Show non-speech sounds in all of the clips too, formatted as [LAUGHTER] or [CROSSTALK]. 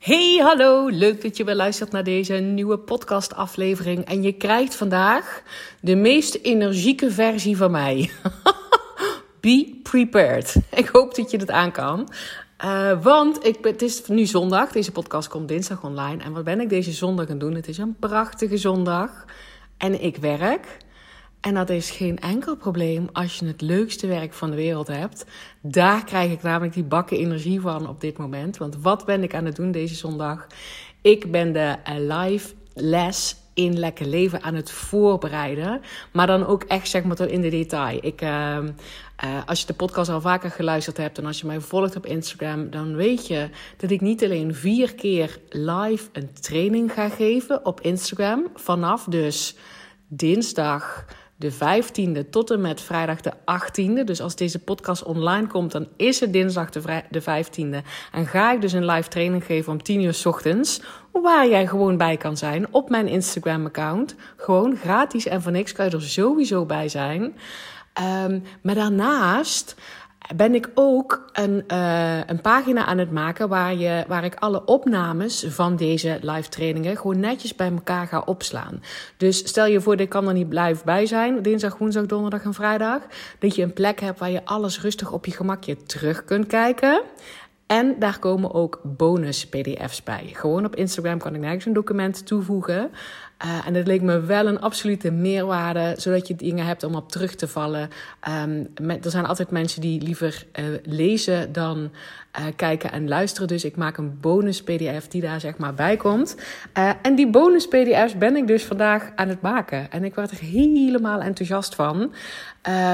Hey, hallo. Leuk dat je weer luistert naar deze nieuwe podcastaflevering. En je krijgt vandaag de meest energieke versie van mij. [LAUGHS] Be prepared. Ik hoop dat je het aan kan. Uh, want ik, het is nu zondag. Deze podcast komt dinsdag online. En wat ben ik deze zondag gaan doen? Het is een prachtige zondag. En ik werk. En dat is geen enkel probleem als je het leukste werk van de wereld hebt. Daar krijg ik namelijk die bakken energie van op dit moment. Want wat ben ik aan het doen deze zondag? Ik ben de live les in lekker leven aan het voorbereiden. Maar dan ook echt zeg maar tot in de detail. Ik, uh, uh, als je de podcast al vaker geluisterd hebt en als je mij volgt op Instagram, dan weet je dat ik niet alleen vier keer live een training ga geven op Instagram. Vanaf dus dinsdag de 15e tot en met vrijdag de 18e. Dus als deze podcast online komt, dan is het dinsdag de, de 15e. En ga ik dus een live training geven om 10 uur s ochtends. Waar jij gewoon bij kan zijn op mijn Instagram-account. Gewoon gratis en voor niks kan je er sowieso bij zijn. Um, maar daarnaast ben ik ook een, uh, een pagina aan het maken waar, je, waar ik alle opnames van deze live trainingen gewoon netjes bij elkaar ga opslaan. Dus stel je voor, ik kan er niet live bij zijn, dinsdag, woensdag, donderdag en vrijdag. Dat je een plek hebt waar je alles rustig op je gemakje terug kunt kijken. En daar komen ook bonus PDF's bij. Gewoon op Instagram kan ik nergens een document toevoegen. Uh, en dat leek me wel een absolute meerwaarde, zodat je dingen hebt om op terug te vallen. Um, er zijn altijd mensen die liever uh, lezen dan uh, kijken en luisteren. Dus ik maak een bonus PDF die daar zeg maar bij komt. en die bonus PDF's ben ik dus vandaag aan het maken. En ik word er helemaal enthousiast van.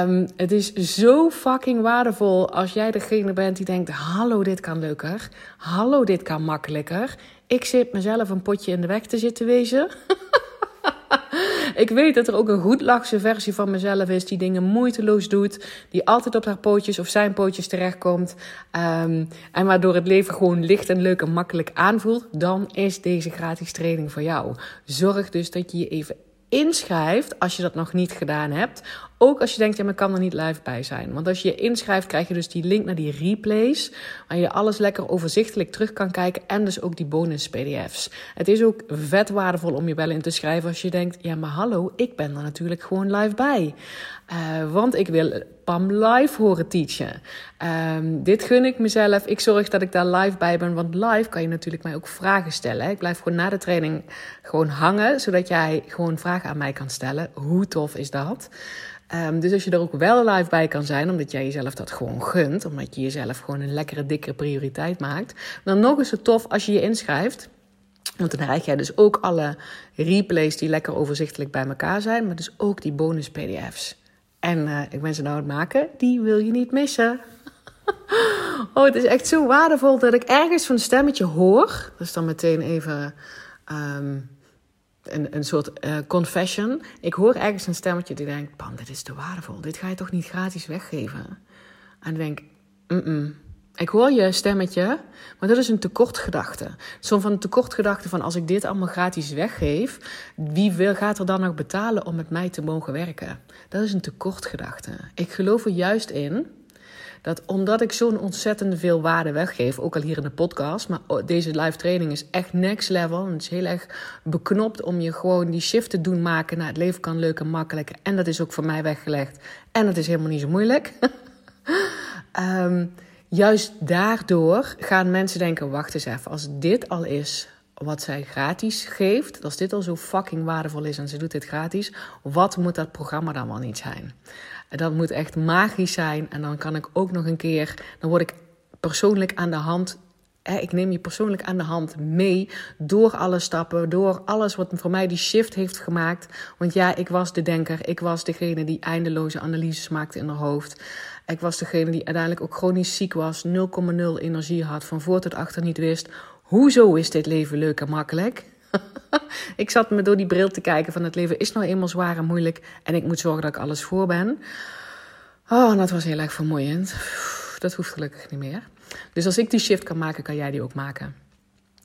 Um, het is zo fucking waardevol als jij degene bent die denkt: hallo, dit kan leuker. Hallo, dit kan makkelijker. Ik zit mezelf een potje in de weg te zitten wezen. [LAUGHS] ik weet dat er ook een goedlachse versie van mezelf is die dingen moeiteloos doet, die altijd op haar pootjes of zijn pootjes terechtkomt um, en waardoor het leven gewoon licht en leuk en makkelijk aanvoelt, dan is deze gratis training voor jou. Zorg dus dat je je even inschrijft als je dat nog niet gedaan hebt. Ook als je denkt, ja, maar kan er niet live bij zijn. Want als je je inschrijft, krijg je dus die link naar die replays. Waar je alles lekker overzichtelijk terug kan kijken. En dus ook die bonus PDF's. Het is ook vet waardevol om je wel in te schrijven als je denkt, ja, maar hallo, ik ben er natuurlijk gewoon live bij. Uh, want ik wil Pam live horen teachen. Um, dit gun ik mezelf. Ik zorg dat ik daar live bij ben. Want live kan je natuurlijk mij ook vragen stellen. Ik blijf gewoon na de training gewoon hangen. Zodat jij gewoon vragen aan mij kan stellen. Hoe tof is dat? Um, dus als je er ook wel live bij kan zijn, omdat jij jezelf dat gewoon gunt, omdat je jezelf gewoon een lekkere, dikke prioriteit maakt, dan nog eens zo tof als je je inschrijft. Want dan krijg jij dus ook alle replays die lekker overzichtelijk bij elkaar zijn, maar dus ook die bonus PDF's. En uh, ik ben ze nou aan het maken, die wil je niet missen. [LAUGHS] oh, het is echt zo waardevol dat ik ergens van een stemmetje hoor. Dus dan meteen even um, een, een soort uh, confession. Ik hoor ergens een stemmetje die denkt: Pam, dit is te waardevol. Dit ga je toch niet gratis weggeven? En denk. Ik hoor je stemmetje, maar dat is een tekortgedachte. Zo'n van een tekortgedachte van als ik dit allemaal gratis weggeef, wie wil, gaat er dan nog betalen om met mij te mogen werken? Dat is een tekortgedachte. Ik geloof er juist in dat omdat ik zo'n ontzettend veel waarde weggeef, ook al hier in de podcast, maar deze live training is echt next level. En het is heel erg beknopt om je gewoon die shift te doen maken naar het leven kan leuk en makkelijk. En dat is ook voor mij weggelegd. En dat is helemaal niet zo moeilijk. um, [LAUGHS] juist daardoor gaan mensen denken: wacht eens even, als dit al is wat zij gratis geeft, als dit al zo fucking waardevol is en ze doet dit gratis, wat moet dat programma dan wel niet zijn? Dat moet echt magisch zijn en dan kan ik ook nog een keer, dan word ik persoonlijk aan de hand ik neem je persoonlijk aan de hand mee door alle stappen, door alles wat voor mij die shift heeft gemaakt. Want ja, ik was de denker, ik was degene die eindeloze analyses maakte in haar hoofd. Ik was degene die uiteindelijk ook chronisch ziek was, 0,0 energie had, van voor tot achter niet wist. Hoezo is dit leven leuk en makkelijk? [LAUGHS] ik zat me door die bril te kijken van het leven is nou eenmaal zwaar en moeilijk en ik moet zorgen dat ik alles voor ben. Oh, dat was heel erg vermoeiend. Dat hoeft gelukkig niet meer. Dus als ik die shift kan maken, kan jij die ook maken.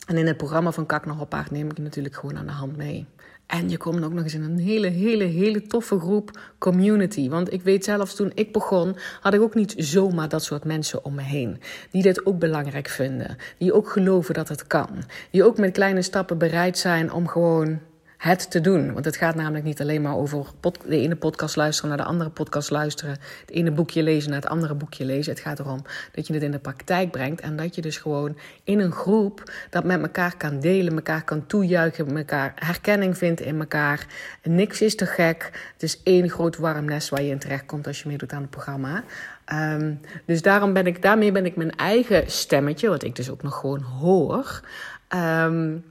En in het programma van Kak naar Hoppaard neem ik je natuurlijk gewoon aan de hand mee. En je komt ook nog eens in een hele, hele, hele toffe groep community. Want ik weet zelfs toen ik begon, had ik ook niet zomaar dat soort mensen om me heen. Die dit ook belangrijk vinden. Die ook geloven dat het kan. Die ook met kleine stappen bereid zijn om gewoon het te doen. Want het gaat namelijk niet alleen maar over de ene podcast luisteren naar de andere podcast luisteren. Het ene boekje lezen naar het andere boekje lezen. Het gaat erom dat je het in de praktijk brengt. En dat je dus gewoon in een groep dat met elkaar kan delen, elkaar kan toejuichen, elkaar herkenning vindt in elkaar. Niks is te gek. Het is één groot warm nest waar je in terecht komt als je meedoet aan het programma. Um, dus daarom ben ik, daarmee ben ik mijn eigen stemmetje, wat ik dus ook nog gewoon hoor. Um,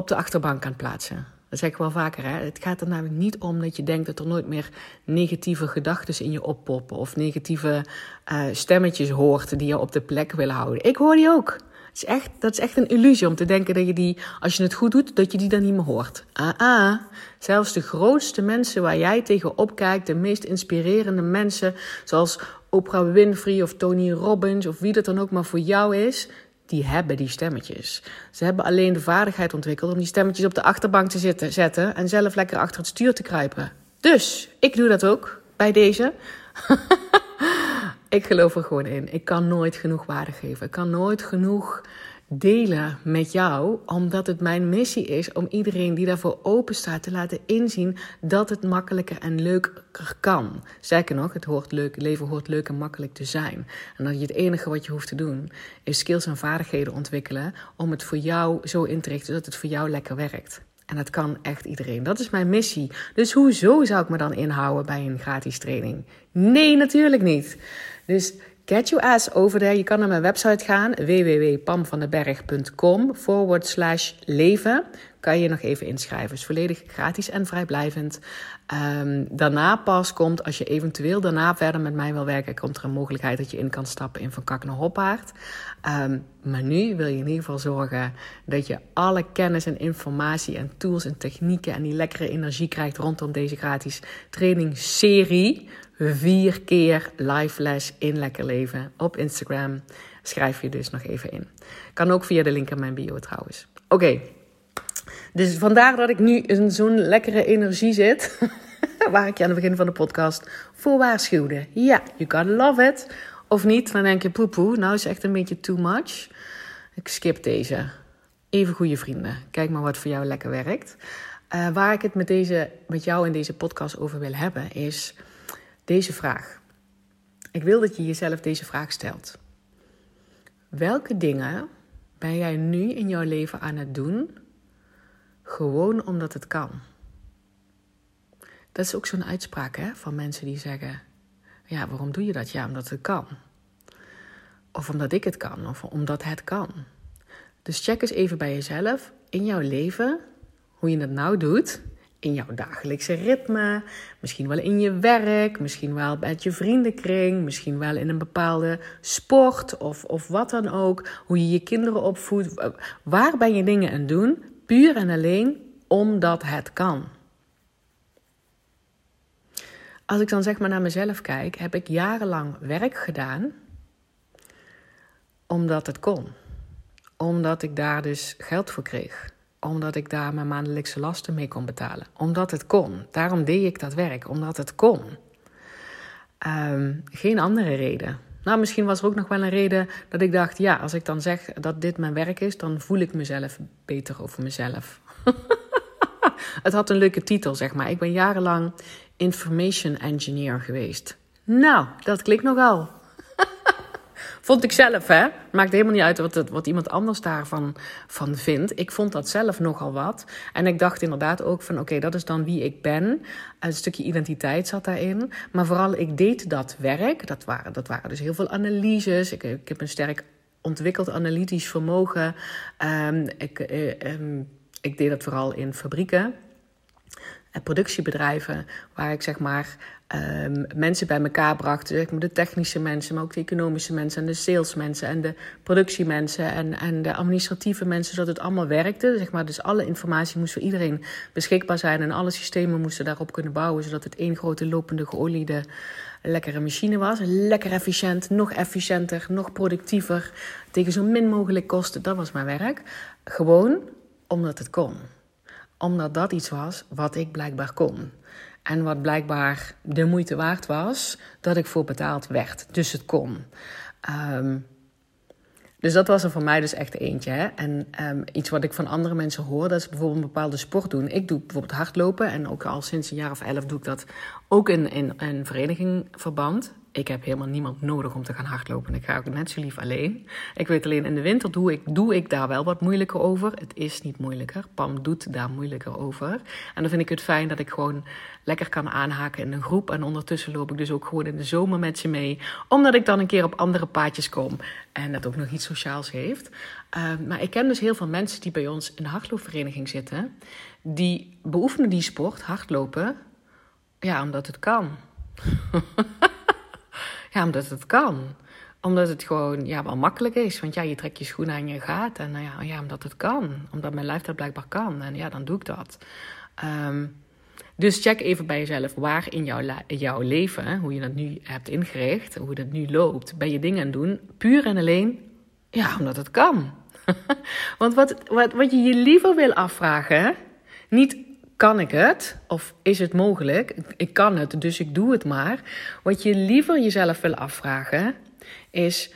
op de achterbank kan plaatsen. Dat zeg ik wel vaker. Hè? Het gaat er namelijk niet om dat je denkt dat er nooit meer negatieve gedachten in je oppoppen. Of negatieve uh, stemmetjes hoort die je op de plek willen houden. Ik hoor die ook. Het is echt, dat is echt een illusie om te denken dat je die, als je het goed doet, dat je die dan niet meer hoort. Ah, ah. Zelfs de grootste mensen waar jij tegenop kijkt, de meest inspirerende mensen, zoals Oprah Winfrey of Tony Robbins of wie dat dan ook maar voor jou is, die hebben die stemmetjes. Ze hebben alleen de vaardigheid ontwikkeld om die stemmetjes op de achterbank te zitten, zetten en zelf lekker achter het stuur te kruipen. Dus ik doe dat ook bij deze. [LAUGHS] ik geloof er gewoon in. Ik kan nooit genoeg waarde geven. Ik kan nooit genoeg delen met jou, omdat het mijn missie is om iedereen die daarvoor open staat te laten inzien dat het makkelijker en leuker kan. Zeker nog, het hoort leuk, leven hoort leuk en makkelijk te zijn. En dat je het enige wat je hoeft te doen, is skills en vaardigheden ontwikkelen om het voor jou zo in te richten dat het voor jou lekker werkt. En dat kan echt iedereen. Dat is mijn missie. Dus hoezo zou ik me dan inhouden bij een gratis training? Nee, natuurlijk niet. Dus Get your ass over there. Je kan naar mijn website gaan, www.pamvandenberg.com forward slash leven. Kan je nog even inschrijven. is volledig gratis en vrijblijvend. Um, daarna pas komt, als je eventueel daarna verder met mij wil werken, komt er een mogelijkheid dat je in kan stappen in Van Kak naar Hoppaard. Um, maar nu wil je in ieder geval zorgen dat je alle kennis en informatie en tools en technieken en die lekkere energie krijgt rondom deze gratis trainingsserie vier keer live les in Lekker Leven op Instagram. Schrijf je dus nog even in. Kan ook via de link in mijn bio trouwens. Oké, dus vandaar dat ik nu in zo'n lekkere energie zit. [LAUGHS] waar ik je aan het begin van de podcast voor waarschuwde. Ja, you gotta love it. Of niet, dan denk je poepoe, nou is echt een beetje too much. Ik skip deze. Even goede vrienden. Kijk maar wat voor jou lekker werkt. Uh, waar ik het met, deze, met jou in deze podcast over wil hebben is deze vraag. Ik wil dat je jezelf deze vraag stelt. Welke dingen ben jij nu in jouw leven aan het doen gewoon omdat het kan? Dat is ook zo'n uitspraak hè, van mensen die zeggen: Ja, waarom doe je dat? Ja, omdat het kan. Of omdat ik het kan, of omdat het kan. Dus check eens even bij jezelf in jouw leven hoe je het nou doet in jouw dagelijkse ritme, misschien wel in je werk, misschien wel met je vriendenkring, misschien wel in een bepaalde sport of, of wat dan ook. Hoe je je kinderen opvoedt. Waar ben je dingen aan doen? Puur en alleen omdat het kan. Als ik dan zeg maar naar mezelf kijk, heb ik jarenlang werk gedaan omdat het kon. Omdat ik daar dus geld voor kreeg omdat ik daar mijn maandelijkse lasten mee kon betalen. Omdat het kon. Daarom deed ik dat werk, omdat het kon. Ehm, geen andere reden. Nou, misschien was er ook nog wel een reden dat ik dacht: ja, als ik dan zeg dat dit mijn werk is, dan voel ik mezelf beter over mezelf. [LAUGHS] het had een leuke titel, zeg maar. Ik ben jarenlang information engineer geweest. Nou, dat klinkt nogal. Vond ik zelf, hè? Maakt helemaal niet uit wat, wat iemand anders daarvan van vindt. Ik vond dat zelf nogal wat. En ik dacht inderdaad ook van, oké, dat is dan wie ik ben. Een stukje identiteit zat daarin. Maar vooral, ik deed dat werk. Dat waren, dat waren dus heel veel analyses. Ik, ik heb een sterk ontwikkeld analytisch vermogen. Um, ik, uh, um, ik deed dat vooral in fabrieken productiebedrijven, waar ik zeg maar um, mensen bij elkaar bracht. Zeg maar de technische mensen, maar ook de economische mensen en de salesmensen en de productiemensen en, en de administratieve mensen, zodat het allemaal werkte. Zeg maar, dus alle informatie moest voor iedereen beschikbaar zijn en alle systemen moesten daarop kunnen bouwen, zodat het één grote lopende geoliede lekkere machine was. Lekker efficiënt, nog efficiënter, nog productiever. Tegen zo min mogelijk kosten. Dat was mijn werk. Gewoon omdat het kon. Omdat dat iets was wat ik blijkbaar kon. En wat blijkbaar de moeite waard was dat ik voor betaald werd. Dus het kon. Ehm, dus dat was er voor mij dus echt eentje. Hè? En um, iets wat ik van andere mensen hoor, dat is bijvoorbeeld een bepaalde sport doen. Ik doe bijvoorbeeld hardlopen en ook al sinds een jaar of elf doe ik dat ook in, in een verenigingverband ik heb helemaal niemand nodig om te gaan hardlopen. Ik ga ook net zo lief alleen. Ik weet alleen, in de winter doe ik, doe ik daar wel wat moeilijker over. Het is niet moeilijker. Pam doet daar moeilijker over. En dan vind ik het fijn dat ik gewoon lekker kan aanhaken in een groep. En ondertussen loop ik dus ook gewoon in de zomer met ze mee. Omdat ik dan een keer op andere paadjes kom. En dat ook nog iets sociaals heeft. Uh, maar ik ken dus heel veel mensen die bij ons in de hardloopvereniging zitten. Die beoefenen die sport, hardlopen. Ja, omdat het kan. [LAUGHS] Ja, omdat het kan. Omdat het gewoon ja, wel makkelijk is. Want ja, je trekt je schoenen aan je gaat. En nou ja, ja, omdat het kan. Omdat mijn lijf dat blijkbaar kan. En ja, dan doe ik dat. Um, dus check even bij jezelf waar in jouw, jouw leven, hoe je dat nu hebt ingericht, hoe dat nu loopt. Ben je dingen aan doen, puur en alleen, ja, omdat het kan. [LAUGHS] Want wat, wat, wat je je liever wil afvragen, niet kan ik het? Of is het mogelijk? Ik kan het, dus ik doe het maar. Wat je liever jezelf wil afvragen is: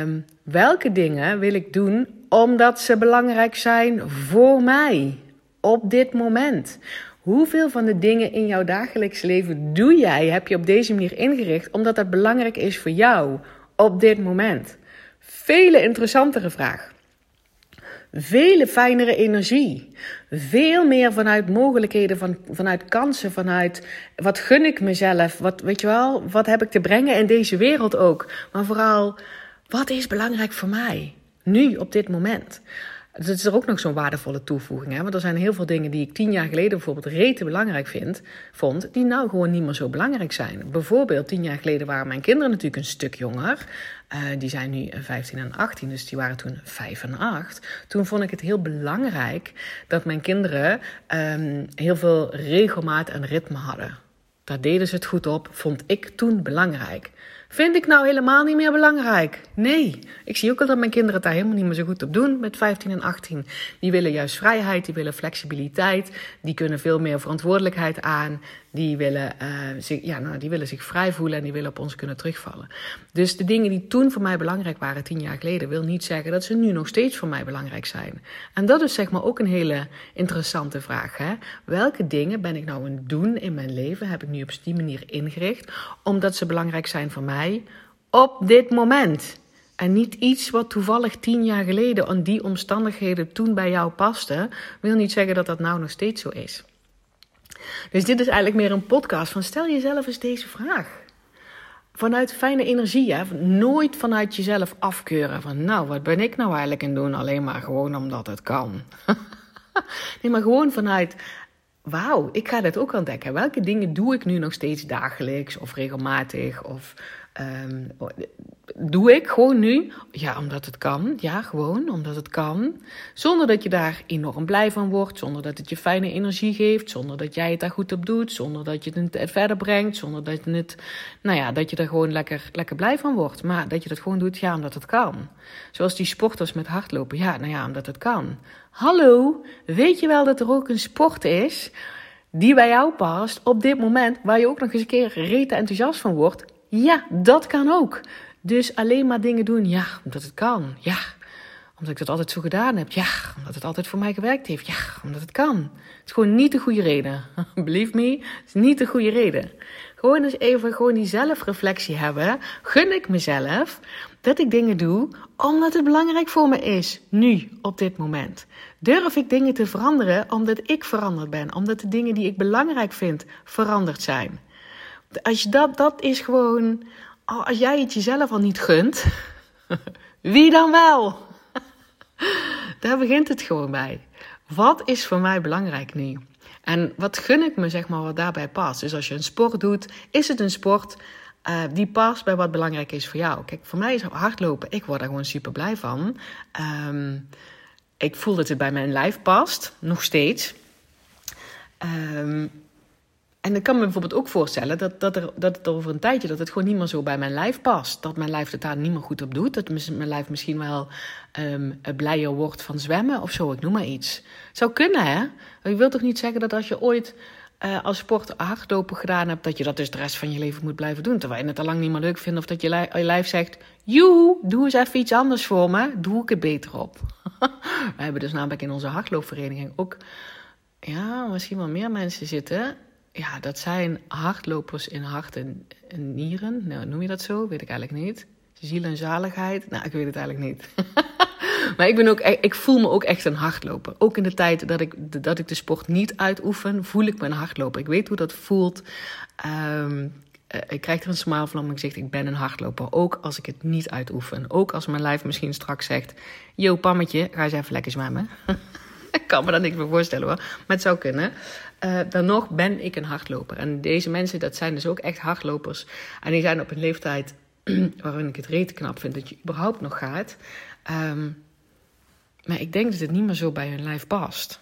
um, welke dingen wil ik doen omdat ze belangrijk zijn voor mij op dit moment? Hoeveel van de dingen in jouw dagelijks leven doe jij, heb je op deze manier ingericht, omdat dat belangrijk is voor jou op dit moment? Vele interessantere vraag. Vele fijnere energie. Veel meer vanuit mogelijkheden, van, vanuit kansen, vanuit wat gun ik mezelf, wat, weet je wel, wat heb ik te brengen in deze wereld ook. Maar vooral, wat is belangrijk voor mij, nu, op dit moment. Dat is er ook nog zo'n waardevolle toevoeging. Hè? Want er zijn heel veel dingen die ik tien jaar geleden bijvoorbeeld rete belangrijk vind, vond, die nou gewoon niet meer zo belangrijk zijn. Bijvoorbeeld, tien jaar geleden waren mijn kinderen natuurlijk een stuk jonger. Uh, die zijn nu 15 en 18, dus die waren toen 5 en 8. Toen vond ik het heel belangrijk dat mijn kinderen um, heel veel regelmaat en ritme hadden. Daar deden ze het goed op, vond ik toen belangrijk. Vind ik nou helemaal niet meer belangrijk? Nee. Ik zie ook al dat mijn kinderen het daar helemaal niet meer zo goed op doen met 15 en 18. Die willen juist vrijheid, die willen flexibiliteit, die kunnen veel meer verantwoordelijkheid aan. Die willen, uh, zich, ja, nou, die willen zich vrij voelen en die willen op ons kunnen terugvallen. Dus de dingen die toen voor mij belangrijk waren, tien jaar geleden, wil niet zeggen dat ze nu nog steeds voor mij belangrijk zijn. En dat is zeg maar ook een hele interessante vraag. Hè? Welke dingen ben ik nou aan het doen in mijn leven? Heb ik nu op die manier ingericht, omdat ze belangrijk zijn voor mij op dit moment? En niet iets wat toevallig tien jaar geleden aan die omstandigheden toen bij jou paste, wil niet zeggen dat dat nou nog steeds zo is. Dus dit is eigenlijk meer een podcast van stel jezelf eens deze vraag. Vanuit fijne energie, hè? nooit vanuit jezelf afkeuren. Van nou, wat ben ik nou eigenlijk in doen? Alleen maar gewoon omdat het kan. [LAUGHS] nee, maar gewoon vanuit wauw, ik ga dit ook ontdekken. Welke dingen doe ik nu nog steeds dagelijks of regelmatig? Of um, doe ik gewoon nu? Ja, omdat het kan. Ja, gewoon omdat het kan. Zonder dat je daar enorm blij van wordt. Zonder dat het je fijne energie geeft. Zonder dat jij het daar goed op doet. Zonder dat je het verder brengt. Zonder dat je het, nou ja, dat je er gewoon lekker, lekker blij van wordt. Maar dat je dat gewoon doet, ja, omdat het kan. Zoals die sporters met hardlopen. Ja, nou ja, omdat het kan. Hallo, weet je wel dat er ook een sport is die bij jou past op dit moment, waar je ook nog eens een keer rete enthousiast van wordt? Ja, dat kan ook. Dus alleen maar dingen doen, ja, omdat het kan. Ja, omdat ik dat altijd zo gedaan heb. Ja, omdat het altijd voor mij gewerkt heeft. Ja, omdat het kan. Het is gewoon niet de goede reden. [LAUGHS] Believe me, het is niet de goede reden. Gewoon eens even gewoon die zelfreflectie hebben. Gun ik mezelf dat ik dingen doe omdat het belangrijk voor me is. Nu, op dit moment. Durf ik dingen te veranderen omdat ik veranderd ben. Omdat de dingen die ik belangrijk vind veranderd zijn. Als je dat, dat is gewoon Oh, als jij het jezelf al niet gunt, [LAUGHS] wie dan wel? [LAUGHS] Daar begint het gewoon bij. Wat is voor mij belangrijk nu? En wat gun ik me, zeg maar, wat daarbij past? Dus als je een sport doet, is het een sport uh, die past bij wat belangrijk is voor jou? Kijk, voor mij is hardlopen, ik word daar gewoon super blij van. Um, ik voel dat het bij mijn lijf past, nog steeds. Um, en ik kan me bijvoorbeeld ook voorstellen dat, dat, er, dat het over een tijdje dat het gewoon niet meer zo bij mijn lijf past. Dat mijn lijf het daar niet meer goed op doet. Dat mijn lijf misschien wel um, blijer wordt van zwemmen of zo. Ik noem maar iets. Zou kunnen, hè? Je wilt toch niet zeggen dat als je ooit uh, als sport hardlopen gedaan hebt, dat je dat dus de rest van je leven moet blijven doen. Terwijl je het al lang niet meer leuk vindt. Of dat je, je lijf zegt: Joe, doe eens even iets anders voor me. Doe ik het beter op. [LAUGHS] We hebben dus namelijk in onze hardloopvereniging ook. Ja, misschien wel meer mensen zitten ja, dat zijn hardlopers in hart en, nieren. Nou, noem je dat zo? Weet ik eigenlijk niet. Ziel en zaligheid? Nou, ik weet het eigenlijk niet. [LAUGHS] maar ik, ben ook, e-, ik voel me ook echt een hardloper. Ook in de tijd dat ik, dat ik de sport niet uitoefen, voel ik me een hardloper. Ik weet hoe dat voelt. Um, ik krijg er een smile van op mijn gezicht. Ik ben een hardloper. Ook als ik het niet uitoefen. Ook als mijn lijf misschien straks zegt... Yo, pammetje, ga eens even lekker zwemmen. [LAUGHS] [LAUGHS] ik kan me daar niks meer voorstellen hoor. Maar het zou kunnen. Uh, dan nog ben ik een hardloper. En deze mensen, dat zijn dus ook echt hardlopers. En die zijn op een leeftijd [CLEARS THROAT] waarin ik het rete knap vind dat je überhaupt nog gaat. Um, maar ik denk dat het niet meer zo bij hun lijf past.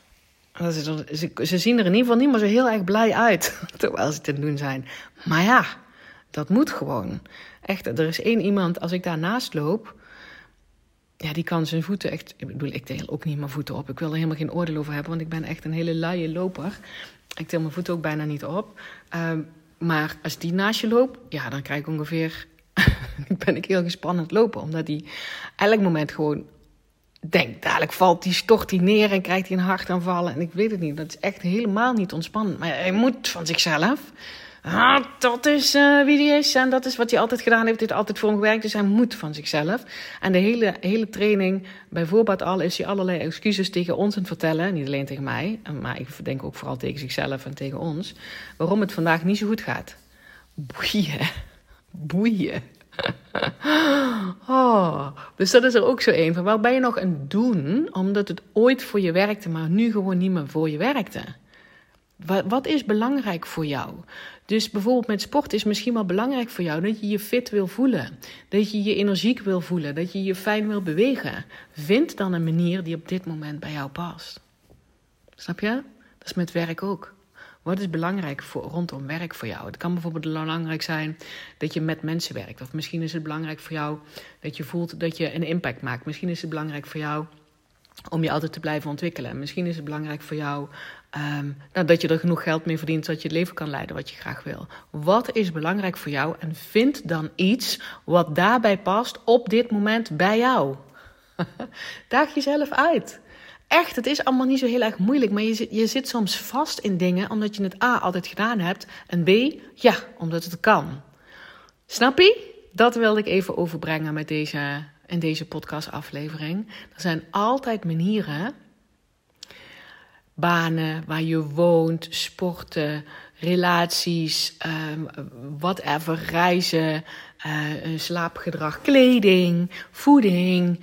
Ze, ze zien er in ieder geval niet meer zo heel erg blij uit, [LAUGHS] terwijl ze aan doen zijn. Maar ja, dat moet gewoon. Echt, er is één iemand, als ik daarnaast loop, ja, die kan zijn voeten echt. Ik bedoel, ik deel ook niet mijn voeten op. Ik wil er helemaal geen oordeel over hebben, want ik ben echt een hele luie loper. Ik til mijn voeten ook bijna niet op. Um, maar als die naast je loopt, ja, dan krijg ik ongeveer. [LAUGHS] ben ik heel gespannen het lopen, omdat die elk moment gewoon denkt, dadelijk valt die, stort hij neer en krijgt hij een hartaanval. En ik weet het niet, dat is echt helemaal niet ontspannend. Maar hij moet van zichzelf. Ah, dat is uh, wie die is en dat is wat hij altijd gedaan heeft. Dit altijd voor hem gewerkt, dus hij moet van zichzelf. En de hele, hele training, bijvoorbeeld al, is hij allerlei excuses tegen ons aan het vertellen. Niet alleen tegen mij, maar ik denk ook vooral tegen zichzelf en tegen ons. Waarom het vandaag niet zo goed gaat. Boeien. Boeien. oh, dus dat is er ook zo een van. Waar ben je nog aan doen omdat het ooit voor je werkte, maar nu gewoon niet meer voor je werkte? Wat is belangrijk voor jou? Dus bijvoorbeeld met sport is misschien wel belangrijk voor jou dat je je fit wil voelen. Dat je je energiek wil voelen. Dat je je fijn wil bewegen. Vind dan een manier die op dit moment bij jou past. Snap je? Dat is met werk ook. Wat is belangrijk voor, rondom werk voor jou? Het kan bijvoorbeeld belangrijk zijn dat je met mensen werkt. Of misschien is het belangrijk voor jou dat je voelt dat je een impact maakt. Misschien is het belangrijk voor jou om je altijd te blijven ontwikkelen. Misschien is het belangrijk voor jou um, nou, dat je er genoeg geld mee verdient zodat je het leven kan leiden wat je graag wil. Wat is belangrijk voor jou? En vind dan iets wat daarbij past op dit moment bij jou. [LAUGHS] Daag jezelf uit. Echt, het is allemaal niet zo heel erg moeilijk, maar je zit, je zit soms vast in dingen omdat je het A altijd gedaan hebt en B, ja, omdat het kan. Snap je? Dat wilde ik even overbrengen met deze, in deze podcastaflevering. Er zijn altijd manieren banen waar je woont, sporten, relaties, um, whatever, reizen, uh, slaapgedrag, kleding, voeding.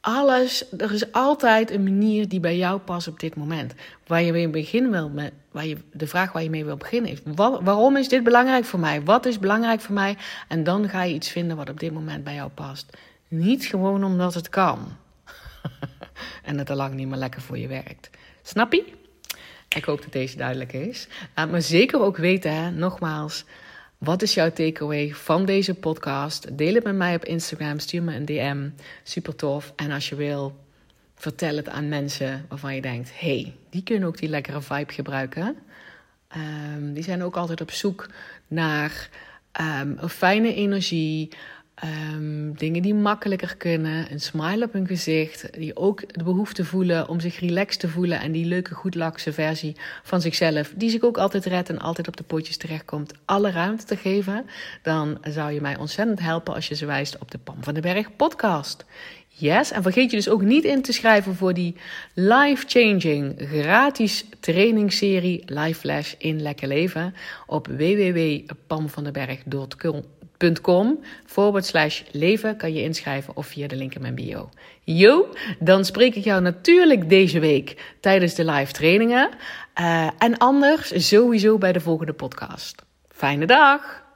Alles, er is altijd een manier die bij jou past op dit moment. Waar je mee wil, met, waar je, de vraag waar je mee wil beginnen is: waarom is dit belangrijk voor mij? Wat is belangrijk voor mij? En dan ga je iets vinden wat op dit moment bij jou past. Niet gewoon omdat het kan. [LAUGHS] en het al lang niet meer lekker voor je werkt. Snap je? Ik hoop dat deze duidelijk is. Me zeker ook weten, hè, nogmaals, wat is jouw takeaway van deze podcast? Deel het met mij op Instagram, stuur me een DM. Super tof. En als je wil, vertel het aan mensen waarvan je denkt: hey, die kunnen ook die lekkere vibe gebruiken. Um, die zijn ook altijd op zoek naar um, een fijne energie, Um, dingen die makkelijker kunnen, een smile op hun gezicht, die ook de behoefte voelen om zich relaxed te voelen en die leuke, goedlakse versie van zichzelf, die zich ook altijd redt en altijd op de pootjes terechtkomt, alle ruimte te geven, dan zou je mij ontzettend helpen als je ze wijst op de Pam van den Berg podcast. Yes, en vergeet je dus ook niet in te schrijven voor die life-changing gratis trainingsserie Live Flash in Lekker Leven op www.pamvandenberg.com Com, forward slash leven kan je inschrijven of via de link in mijn bio. Yo, dan spreek ik jou natuurlijk deze week tijdens de live trainingen. Uh, en anders sowieso bij de volgende podcast. Fijne dag!